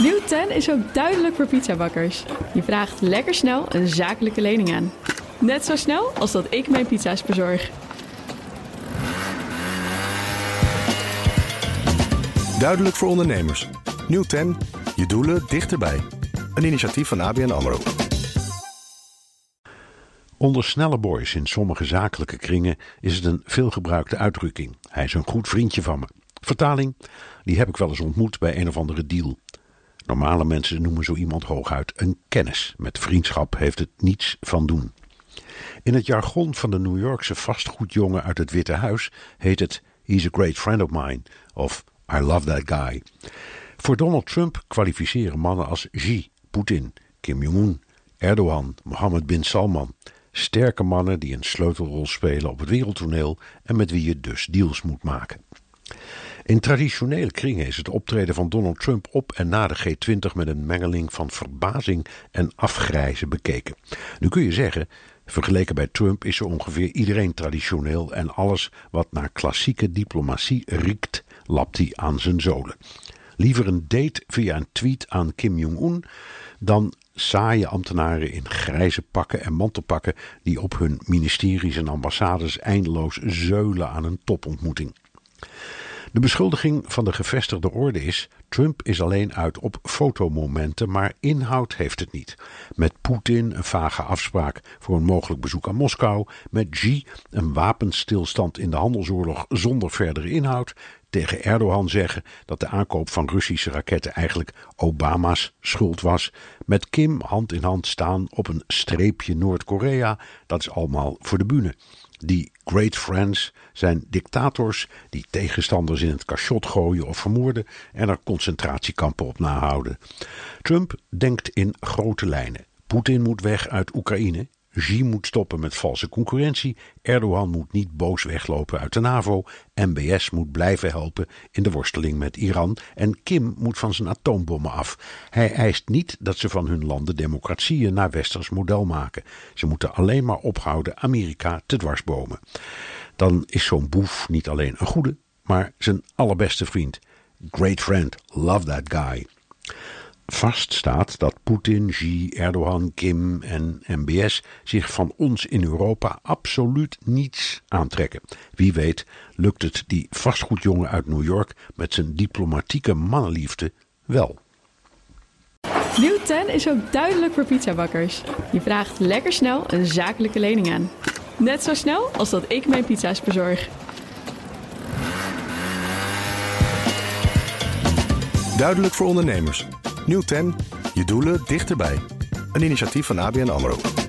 Nieuw 10 is ook duidelijk voor pizzabakkers. Je vraagt lekker snel een zakelijke lening aan. Net zo snel als dat ik mijn pizza's bezorg. Duidelijk voor ondernemers. Nieuw 10. Je doelen dichterbij. Een initiatief van ABN AMRO. Onder snelle boys in sommige zakelijke kringen is het een veelgebruikte uitdrukking. Hij is een goed vriendje van me. Vertaling, die heb ik wel eens ontmoet bij een of andere deal. Normale mensen noemen zo iemand hooguit een kennis. Met vriendschap heeft het niets van doen. In het jargon van de New Yorkse vastgoedjongen uit het Witte Huis heet het He's a great friend of mine of I love that guy. Voor Donald Trump kwalificeren mannen als Xi, Poetin, Kim Jong-un, Erdogan, Mohammed bin Salman. Sterke mannen die een sleutelrol spelen op het wereldtoneel en met wie je dus deals moet maken. In traditionele kringen is het optreden van Donald Trump op en na de G20 met een mengeling van verbazing en afgrijzen bekeken. Nu kun je zeggen, vergeleken bij Trump is zo ongeveer iedereen traditioneel en alles wat naar klassieke diplomatie riekt, lapt hij aan zijn zolen. Liever een date via een tweet aan Kim Jong-un dan saaie ambtenaren in grijze pakken en mantelpakken die op hun ministeries en ambassades eindeloos zeulen aan een topontmoeting. De beschuldiging van de gevestigde orde is: Trump is alleen uit op fotomomenten, maar inhoud heeft het niet. Met Poetin een vage afspraak voor een mogelijk bezoek aan Moskou, met Xi een wapenstilstand in de handelsoorlog zonder verdere inhoud, tegen Erdogan zeggen dat de aankoop van Russische raketten eigenlijk Obama's schuld was. Met Kim hand in hand staan op een streepje Noord-Korea, dat is allemaal voor de bühne. Die great friends zijn dictators die tegenstanders in het cachot gooien of vermoorden en er concentratiekampen op nahouden. Trump denkt in grote lijnen. Poetin moet weg uit Oekraïne. Xi moet stoppen met valse concurrentie. Erdogan moet niet boos weglopen uit de NAVO. MBS moet blijven helpen in de worsteling met Iran. En Kim moet van zijn atoombommen af. Hij eist niet dat ze van hun landen democratieën naar westers model maken. Ze moeten alleen maar ophouden Amerika te dwarsbomen. Dan is zo'n boef niet alleen een goede, maar zijn allerbeste vriend. Great friend, love that guy vaststaat dat Poetin, Xi, Erdogan, Kim en MBS zich van ons in Europa absoluut niets aantrekken. Wie weet lukt het die vastgoedjongen uit New York met zijn diplomatieke mannenliefde wel. Nieuw 10 is ook duidelijk voor pizzabakkers. Je vraagt lekker snel een zakelijke lening aan. Net zo snel als dat ik mijn pizza's bezorg. Duidelijk voor ondernemers. Nieuw 10. Je doelen dichterbij. Een initiatief van ABN AMRO.